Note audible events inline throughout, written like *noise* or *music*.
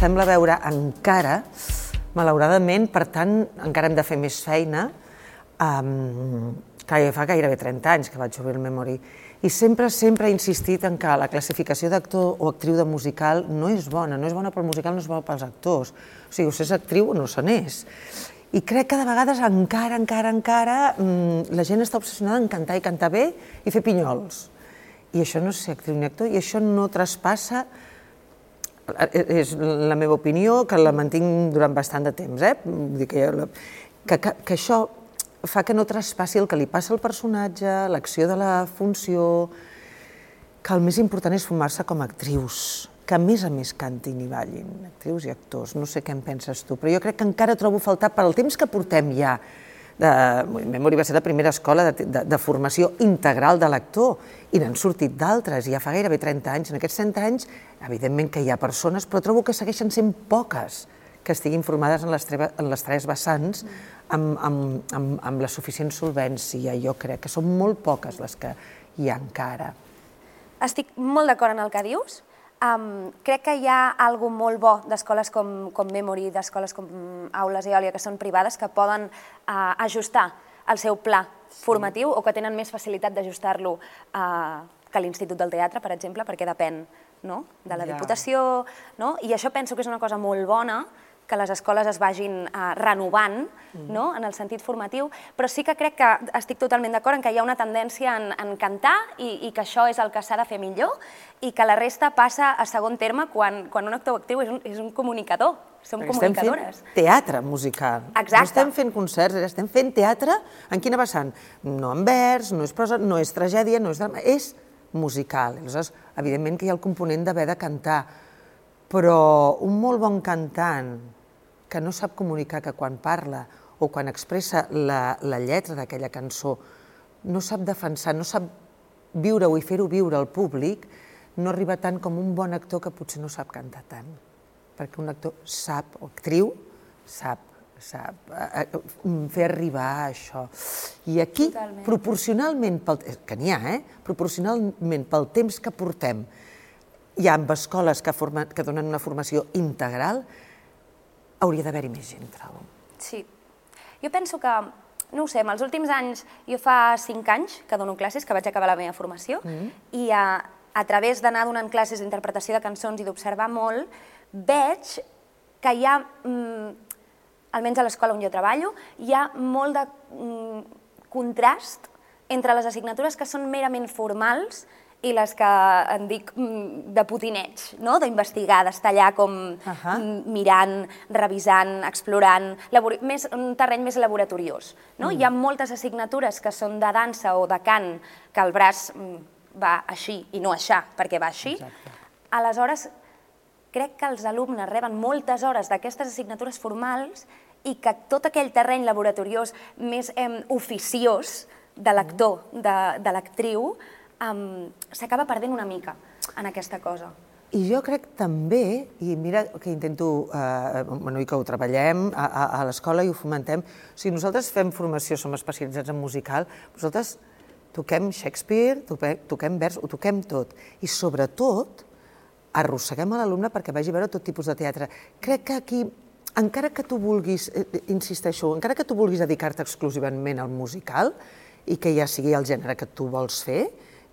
em sembla veure encara, malauradament, per tant, encara hem de fer més feina, um, ja fa gairebé 30 anys que vaig obrir el Memory, i sempre, sempre he insistit en que la classificació d'actor o actriu de musical no és bona, no és bona pel musical, no és bona pels actors. O sigui, o s'és actriu o no se n'és. I crec que de vegades encara, encara, encara, mmm, la gent està obsessionada en cantar i cantar bé i fer pinyols. I això no és ser actriu ni actor, i això no traspassa és la meva opinió, que la mantinc durant bastant de temps, eh? Vull dir que, que, que, que això fa que no traspassi el que li passa al personatge, l'acció de la funció, que el més important és formar-se com a actrius, que a més a més cantin i ballin, actrius i actors, no sé què en penses tu, però jo crec que encara trobo faltar, per al temps que portem ja, de, Memory va ser la primera escola de, de, de formació integral de l'actor, i n'han sortit d'altres, ja fa gairebé 30 anys. En aquests 30 anys, evidentment que hi ha persones, però trobo que segueixen sent poques que estiguin formades en les, treva, en les tres vessants amb, amb, amb, amb la suficient solvència. Jo crec que són molt poques les que hi ha encara. Estic molt d'acord en el que dius. Um, crec que hi ha algo molt bo d'escoles com, com Memory, d'escoles com Aules i Eòlia, que són privades, que poden uh, ajustar el seu pla formatiu sí. o que tenen més facilitat d'ajustar-lo uh, que l'Institut del Teatre, per exemple, perquè depèn no? de la ja. Diputació, no? i això penso que és una cosa molt bona, que les escoles es vagin uh, renovant mm. no? en el sentit formatiu, però sí que crec que estic totalment d'acord en que hi ha una tendència en, en cantar i, i que això és el que s'ha de fer millor i que la resta passa a segon terme quan, quan un actor actiu és un, és un comunicador, som Perquè comunicadores. Estem fent teatre musical. Exacte. No estem fent concerts, estem fent teatre en quina vessant? No en vers, no és prosa, no és tragèdia, no és drama, és musical. Aleshores, evidentment que hi ha el component d'haver de cantar, però un molt bon cantant que no sap comunicar que quan parla o quan expressa la, la lletra d'aquella cançó no sap defensar, no sap viure-ho i fer-ho viure al públic, no arriba tant com un bon actor que potser no sap cantar tant. Perquè un actor sap, o actriu, sap, sap eh, eh, fer arribar això. I aquí, Totalment. proporcionalment, pel, que n'hi ha, eh? proporcionalment pel temps que portem, hi ha amb escoles que, formen, que donen una formació integral, hauria d'haver-hi més gent, trobo. Sí. Jo penso que, no ho sé, en els últims anys, jo fa cinc anys que dono classes, que vaig acabar la meva formació, mm -hmm. i a, a través d'anar donant classes d'interpretació de cançons i d'observar molt, veig que hi ha, mm, almenys a l'escola on jo treballo, hi ha molt de mm, contrast entre les assignatures que són merament formals i les que en dic mm, de putineig, no? d'investigar, d'estar allà com uh -huh. mirant, revisant, explorant, més, un terreny més laboratoriós. No? Mm. Hi ha moltes assignatures que són de dansa o de cant, que el braç mm, va així i no aixà, perquè va així. Exacte. Aleshores, crec que els alumnes reben moltes hores d'aquestes assignatures formals i que tot aquell terreny laboratoriós més eh, oficiós de l'actor, de, de l'actriu, um, s'acaba perdent una mica en aquesta cosa. I jo crec també, i mira que intento, eh, bueno, i que ho treballem a, a, a l'escola i ho fomentem, o sigui, nosaltres fem formació, som especialitzats en musical, nosaltres toquem Shakespeare, toquem, toquem vers, ho toquem tot. I sobretot, arrosseguem a l'alumne perquè vagi a veure tot tipus de teatre. Crec que aquí, encara que tu vulguis, eh, eh insisteixo, encara que tu vulguis dedicar-te exclusivament al musical i que ja sigui el gènere que tu vols fer,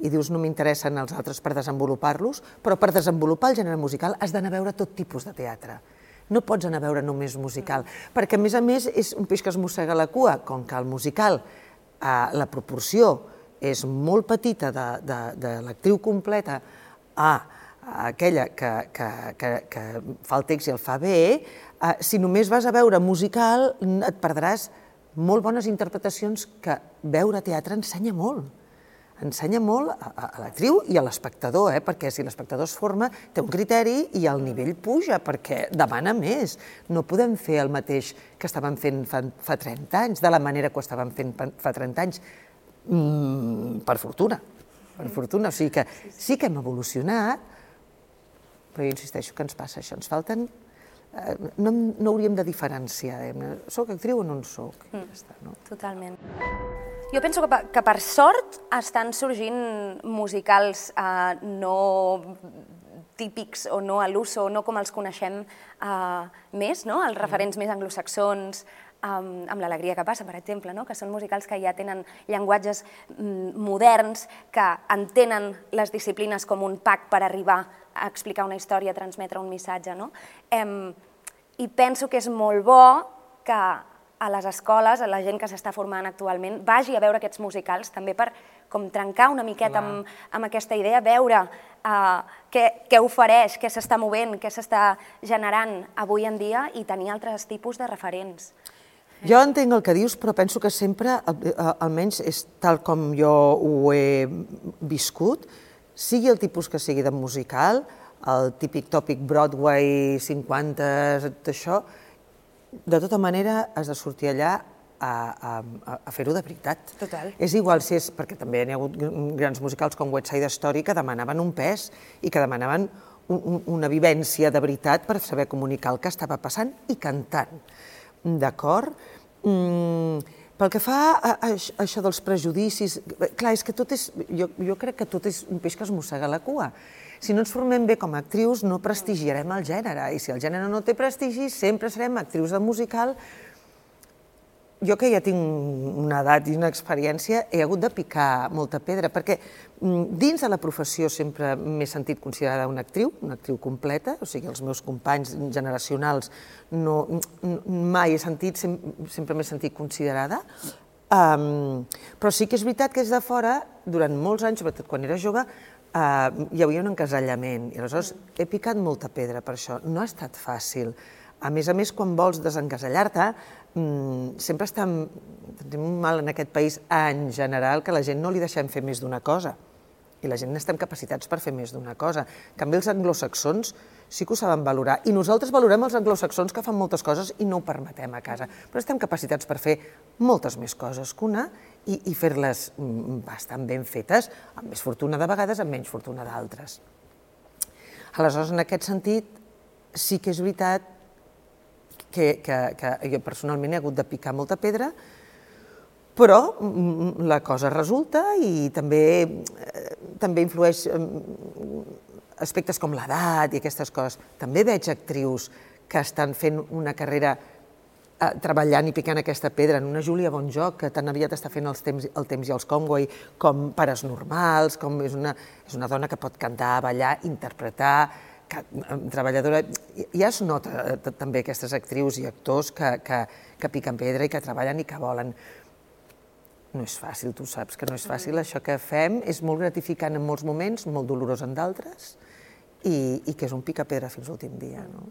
i dius no m'interessen els altres per desenvolupar-los, però per desenvolupar el gènere musical has d'anar a veure tot tipus de teatre. No pots anar a veure només musical, perquè a més a més és un peix que es mossega la cua, com que el musical, eh, la proporció és molt petita de, de, de l'actriu completa a, aquella que, que, que, que fa el text i el fa bé, eh, si només vas a veure musical et perdràs molt bones interpretacions que veure teatre ensenya molt ensenya molt a, a l'actriu i a l'espectador, eh? perquè si l'espectador es forma té un criteri i el nivell puja perquè demana més. No podem fer el mateix que estàvem fent fa, fa 30 anys, de la manera que ho estàvem fent fa 30 anys, mm, per fortuna, per fortuna. O sigui que sí que hem evolucionat, però jo insisteixo que ens passa això, ens falten eh, no, no hauríem de diferenciar, eh? soc actriu o no en soc. Mm, ja està, no? Totalment. Jo penso que, que per sort estan sorgint musicals eh, no típics o no a l'uso o no com els coneixem uh, més, no? els referents més anglosaxons, um, amb l'alegria que passa, per exemple, no? que són musicals que ja tenen llenguatges mm, moderns, que entenen les disciplines com un pack per arribar a explicar una història, a transmetre un missatge. No? Em, I penso que és molt bo que a les escoles, a la gent que s'està formant actualment, vagi a veure aquests musicals, també per com trencar una miqueta amb, amb aquesta idea, veure uh, què, què ofereix, què s'està movent, què s'està generant avui en dia i tenir altres tipus de referents. Jo entenc el que dius, però penso que sempre, almenys és tal com jo ho he viscut, sigui el tipus que sigui de musical, el típic tòpic Broadway 50, tot això, de tota manera has de sortir allà a, a, a fer-ho de veritat. Total. És igual si és, perquè també hi ha hagut grans musicals com West Side Story que demanaven un pes i que demanaven un, un, una vivència de veritat per saber comunicar el que estava passant i cantant. D'acord? Mm, pel que fa a, a, a això dels prejudicis, clar, és que tot és, jo, jo crec que tot és un peix que es mossega la cua. Si no ens formem bé com a actrius, no prestigiarem el gènere, i si el gènere no té prestigi, sempre serem actrius de musical. Jo que ja tinc una edat i una experiència, he hagut de picar molta pedra, perquè mm, dins de la professió sempre m'he sentit considerada una actriu, una actriu completa, o sigui, els meus companys generacionals no, mai he sentit, sempre m'he sentit considerada, Um, però sí que és veritat que és de fora, durant molts anys, sobretot quan era jove, uh, hi havia un encasellament i aleshores he picat molta pedra per això. No ha estat fàcil. A més a més, quan vols desencasellar-te, mm, sempre està tenim mal en aquest país en general que la gent no li deixem fer més d'una cosa i la gent n'estem capacitats per fer més d'una cosa. Canvi, els anglosaxons sí que ho saben valorar. I nosaltres valorem els anglosaxons que fan moltes coses i no ho permetem a casa. Però estem capacitats per fer moltes més coses que una i, i fer-les mm, bastant ben fetes, amb més fortuna de vegades, amb menys fortuna d'altres. Aleshores, en aquest sentit, sí que és veritat que, que, que jo personalment he hagut de picar molta pedra, però mm, la cosa resulta i també, també influeix aspectes com l'edat i aquestes coses. També veig actrius que estan fent una carrera eh, treballant i picant aquesta pedra en una Júlia Bonjoc, que tan aviat està fent els temps, el temps i els Conway com pares normals, com és una, és una dona que pot cantar, ballar, interpretar, que, treballadora... Ja es nota eh, també aquestes actrius i actors que, que, que piquen pedra i que treballen i que volen. No és fàcil, tu saps que no és fàcil. Això que fem és molt gratificant en molts moments, molt dolorós en d'altres, i, i que és un pica-pedra fins l'últim dia. No?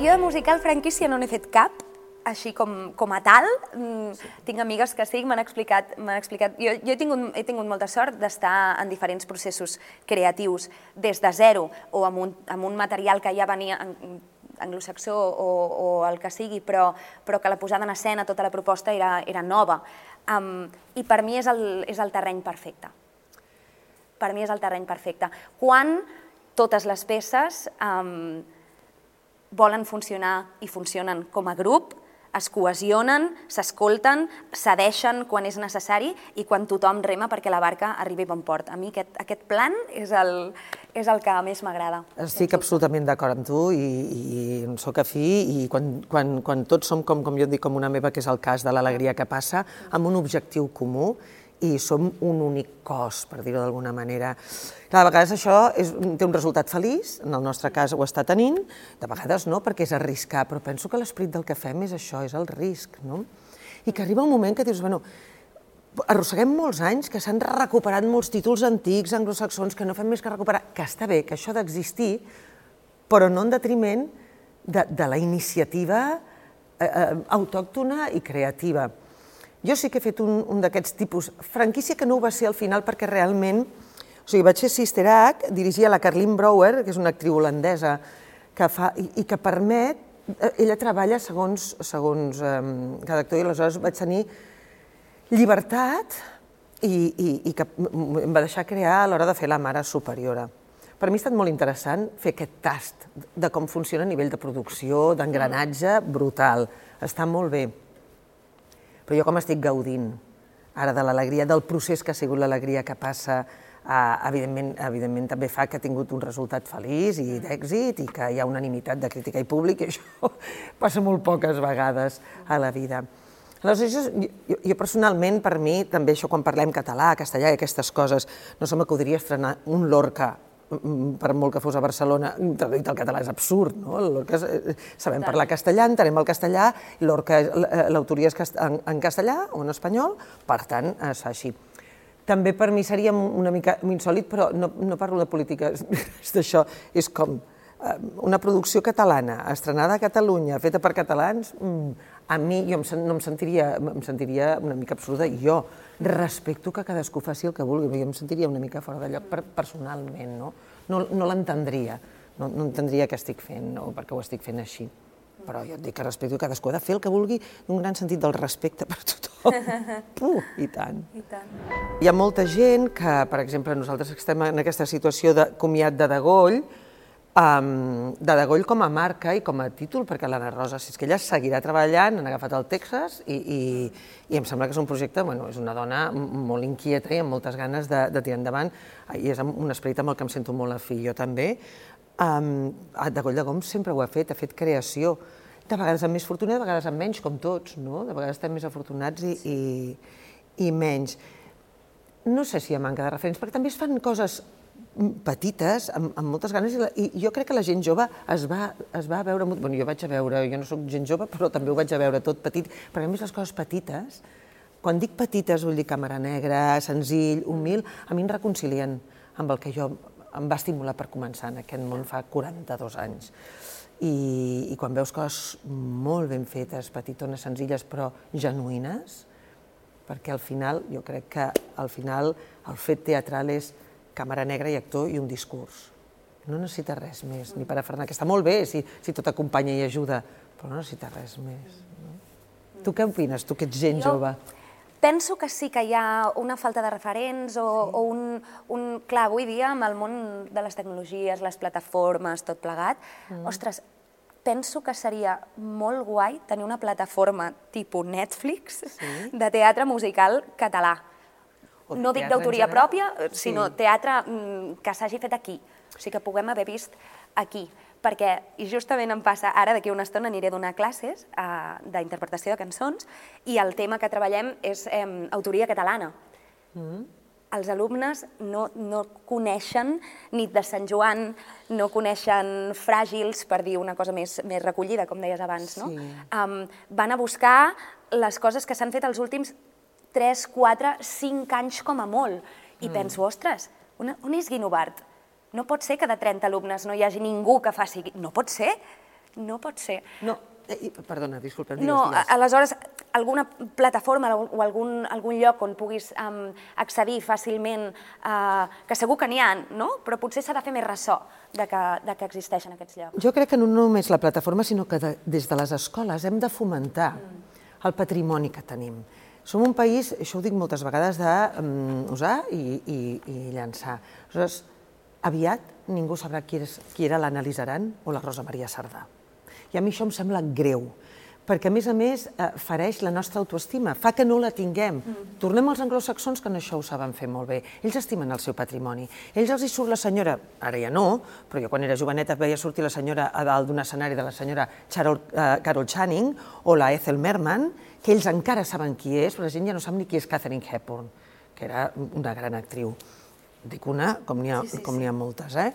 Jo de musical franquícia no n'he fet cap, així com, com a tal. Mm, sí. Tinc amigues que sí, m'han explicat, explicat... Jo, jo he, tingut, he tingut molta sort d'estar en diferents processos creatius des de zero o amb un, amb un material que ja venia en, anglosaxó o, o el que sigui, però, però que la posada en escena, tota la proposta era, era nova. Um, I per mi és el, és el terreny perfecte. Per mi és el terreny perfecte. Quan totes les peces um, volen funcionar i funcionen com a grup, es cohesionen, s'escolten, cedeixen quan és necessari i quan tothom rema perquè la barca arribi a bon port. A mi aquest, aquest plan és el, és el que més m'agrada. Estic absolutament d'acord amb tu i, i sóc afí i quan, quan, quan tots som, com, com jo dic, com una meva, que és el cas de l'alegria que passa, amb un objectiu comú i som un únic cos, per dir-ho d'alguna manera. Clar, de vegades això és, té un resultat feliç, en el nostre cas ho està tenint, de vegades no, perquè és arriscar, però penso que l'esperit del que fem és això, és el risc, no? I que arriba un moment que dius, bueno, arrosseguem molts anys, que s'han recuperat molts títols antics, anglosaxons, que no fem més que recuperar, que està bé, que això d'existir, però no en detriment de, de la iniciativa eh, eh, autòctona i creativa. Jo sí que he fet un, un d'aquests tipus, franquícia que no ho va ser al final perquè realment, o sigui, vaig fer Sister Act, dirigia la Carlin Brouwer, que és una actriu holandesa, que fa, i, i que permet, eh, ella treballa segons, segons um, cada actor, i aleshores vaig tenir llibertat i, i, i que em va deixar crear a l'hora de fer la mare superiora. Per mi ha estat molt interessant fer aquest tast de com funciona a nivell de producció, d'engranatge, brutal. Està molt bé. Però jo com estic gaudint ara de l'alegria, del procés que ha sigut l'alegria que passa Uh, evidentment, evidentment també fa que ha tingut un resultat feliç i d'èxit i que hi ha unanimitat de crítica i públic i *laughs* això passa molt poques vegades a la vida. Aleshores, jo, jo, jo personalment, per mi, també això quan parlem català, castellà i aquestes coses, no se m'acudiria estrenar un Lorca mm, per molt que fos a Barcelona, traduït al català és absurd, no? Lorca, eh, sabem parlar castellà, entenem el castellà, Lorca, eh, l'autoria és en, castellà o en espanyol, per tant, és així també per mi seria una mica insòlid, però no, no parlo de política, és d'això, és com eh, una producció catalana, estrenada a Catalunya, feta per catalans, mm, a mi jo em, no em sentiria, em sentiria una mica absurda. Jo respecto que cadascú faci el que vulgui, però jo em sentiria una mica fora de lloc per, personalment, no? No, no l'entendria, no, no entendria què estic fent, no, perquè ho estic fent així però jo et dic que respecto cadascú ha de fer el que vulgui d'un gran sentit del respecte per tothom. *laughs* Puh, i tant. I tant. Hi ha molta gent que, per exemple, nosaltres estem en aquesta situació de comiat de Degoll, um, de Degoll com a marca i com a títol, perquè l'Anna Rosa ella seguirà treballant, han agafat el Texas i, i, i em sembla que és un projecte, bueno, és una dona molt inquieta i amb moltes ganes de, de tirar endavant i és un esperit amb el que em sento molt afí, jo també. Um, de Goll de Goms sempre ho ha fet, ha fet creació, de vegades amb més fortuna, de vegades amb menys, com tots, no? De vegades estem més afortunats i, i, i menys. No sé si hi ha manca de referents, perquè també es fan coses petites, amb, amb moltes ganes, i, la, i jo crec que la gent jove es va, es va veure... Bueno, jo vaig a veure, jo no sóc gent jove, *laughs* però també ho vaig a veure tot petit, perquè a més les coses petites, quan dic petites vull dir càmera negra, senzill, humil, a mi em reconcilien amb el que jo em va estimular per començar en aquest món fa 42 anys. I, i quan veus coses molt ben fetes, petitones, senzilles, però genuïnes, perquè al final, jo crec que al final el fet teatral és càmera negra i actor i un discurs. No necessita res més, ni per afernar, que està molt bé si, si tot acompanya i ajuda, però no necessita res més. No? Tu què opines, tu que ets gent jo, jove? Penso que sí que hi ha una falta de referents o, sí. o un, un... Clar, avui dia, amb el món de les tecnologies, les plataformes, tot plegat, mm. ostres, penso que seria molt guai tenir una plataforma tipus Netflix sí. de teatre musical català. No dic d'autoria pròpia, sí. sinó teatre mm, que s'hagi fet aquí. O sigui, que puguem haver vist aquí perquè, i justament em passa, ara d'aquí una estona aniré a donar classes uh, d'interpretació de cançons i el tema que treballem és eh, autoria catalana. Mm. Els alumnes no, no coneixen nit de Sant Joan, no coneixen fràgils, per dir una cosa més, més recollida, com deies abans, no? Sí. Um, van a buscar les coses que s'han fet els últims 3, 4, 5 anys com a molt. I mm. penso, ostres, on, on és Guinovart? No pot ser que de 30 alumnes no hi hagi ningú que faci... No pot ser, no pot ser. No, eh, perdona, disculpa, digues, no, digues. aleshores, alguna plataforma o algun, algun lloc on puguis um, accedir fàcilment, uh, que segur que n'hi ha, no? però potser s'ha de fer més ressò de que, de que existeixen aquests llocs. Jo crec que no només la plataforma, sinó que de, des de les escoles hem de fomentar mm. el patrimoni que tenim. Som un país, això ho dic moltes vegades, d'usar um, i, i, i llançar. Aleshores, aviat ningú sabrà qui, és, qui era l'Anna Lizaran o la Rosa Maria Sardà. I a mi això em sembla greu, perquè a més a més eh, fareix la nostra autoestima, fa que no la tinguem. Mm. Tornem als anglosaxons que en això ho saben fer molt bé. Ells estimen el seu patrimoni. Ells els hi surt la senyora, ara ja no, però jo quan era joveneta veia sortir la senyora a dalt d'un escenari de la senyora Charol, uh, Carol Channing o la Ethel Merman, que ells encara saben qui és, però la gent ja no sap ni qui és Catherine Hepburn, que era una gran actriu. Dic una, com n'hi ha, sí, sí, com ha moltes, eh?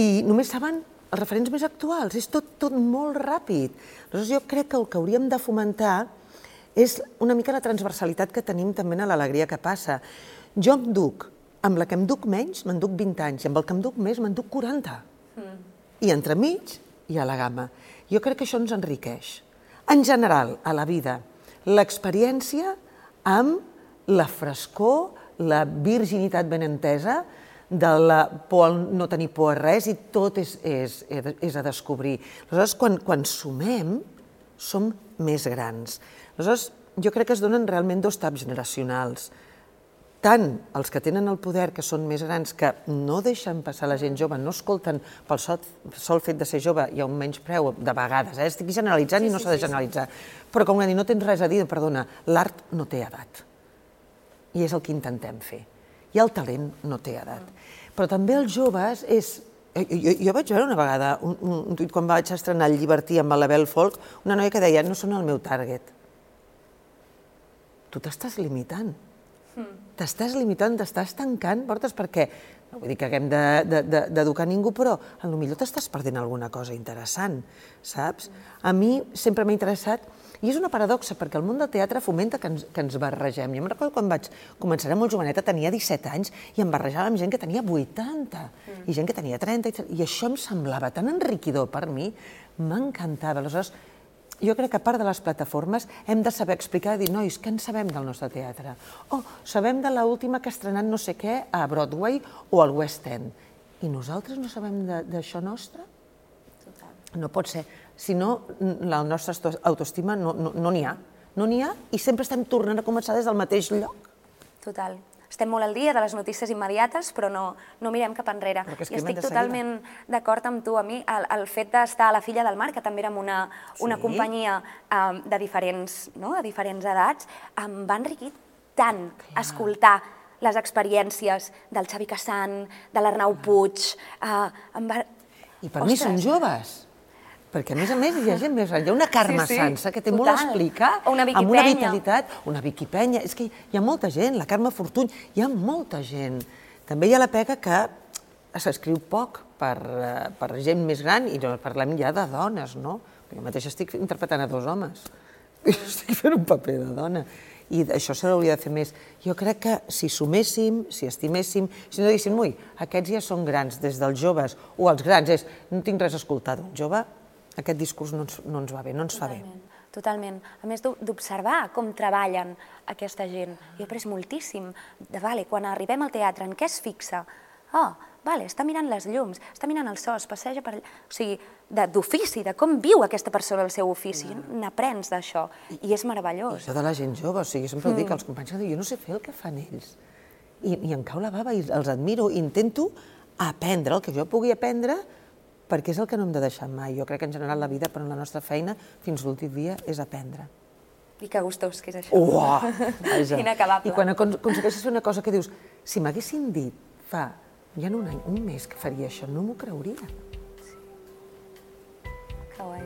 I només saben els referents més actuals, és tot, tot molt ràpid. Aleshores, jo crec que el que hauríem de fomentar és una mica la transversalitat que tenim també a l'alegria que passa. Jo em duc, amb la que em duc menys, me'n duc 20 anys, i amb el que em duc més, me'n duc 40. Mm. I entremig hi ha la gamma. Jo crec que això ens enriqueix. En general, a la vida, l'experiència amb la frescor, la virginitat ben entesa, de la por al no tenir por a res i tot és, és, és a descobrir. Aleshores, quan, quan sumem, som més grans. Aleshores, jo crec que es donen realment dos taps generacionals. Tant els que tenen el poder, que són més grans, que no deixen passar la gent jove, no escolten pel sol, sol fet de ser jove, hi ha un menys preu de vegades, eh? estic generalitzant sí, i no s'ha sí, de generalitzar. Sí. Però com que no tens res a dir, perdona, l'art no té edat i és el que intentem fer. I el talent no té edat. Però també els joves és... eh, Jo, jo vaig veure una vegada un, un, un tuit quan vaig estrenar el llibertí amb la Bell Folk, una noia que deia no són el meu target. Tu t'estàs limitant. T'estàs limitant, t'estàs tancant, portes perquè, no vull dir que haguem de- de- de- d'educar ningú, però a lo millor t'estàs perdent alguna cosa interessant, saps? A mi sempre m'ha interessat, i és una paradoxa, perquè el món del teatre fomenta que ens, que ens barregem. Jo em recordo quan vaig començar, era molt joveneta, tenia 17 anys, i em barrejava amb gent que tenia 80, i gent que tenia 30, i, i això em semblava tan enriquidor per mi, m'encantava. Aleshores, jo crec que a part de les plataformes hem de saber explicar, dir, nois, què en sabem del nostre teatre? O sabem de l'última que ha estrenat no sé què a Broadway o al West End. I nosaltres no sabem de- d'això nostre? No pot ser. Si no, la nostra auto- autoestima no n'hi no, no ha. No n'hi ha i sempre estem tornant a començar des del mateix lloc. Total. Estem molt al dia de les notícies immediates, però no, no mirem cap enrere. I estic totalment d'acord amb tu. A mi, el, el fet d'estar a la Filla del Mar, que també érem una, una Sí. companyia um, de, diferents, no? de diferents edats, em va enriquir tant escoltar les experiències del Xavi Cassan, de l'Arnau Puig... Uh, em va... I per mi són joves. Perquè, a més a més, hi ha gent més gran. Hi ha una Carme Sí, sí, Sansa que té molt a total. explicar, una amb una vitalitat, una Vicky Penya. És que hi ha molta gent, la Carme Fortuny, hi ha molta gent. També hi ha la pega que s'escriu poc per, eh, per gent més gran i no parlem ja de dones, no? Jo mateix estic interpretant a dos homes. *laughs* I estic fent un paper de dona. I això se l'hauria de fer més. Jo crec que si suméssim, si estiméssim, si no diguéssim, ui, aquests ja són grans, des dels joves, o els grans, és, no tinc res a escoltar d'un jove, aquest discurs no ens, no ens va bé, no ens fa bé. Totalment, totalment. A més d'o- d'observar com treballen aquesta gent. Jo he après moltíssim de, vale, quan arribem al teatre, en què es fixa? Oh, vale, està mirant les llums, està mirant el so, es passeja per allà... O sigui, de- d'ofici, de, com viu aquesta persona el seu ofici. N'aprens d'això i és meravellós. Això de la gent jove, o sigui, sempre ho dic als companys, que dic, jo no sé fer el que fan ells. I, I em cau la bava i els admiro, intento aprendre el que jo pugui aprendre perquè és el que no hem de deixar mai. Jo crec que en general la vida, però en la nostra feina, fins l'últim dia, és aprendre. I que gustós que és això. Uah! Vaja. *laughs* Inacabable. I quan acon- aconsegueixes fer una cosa que dius, si m'haguessin dit fa ja no un any, un mes que faria això, no m'ho creuria. Que guai.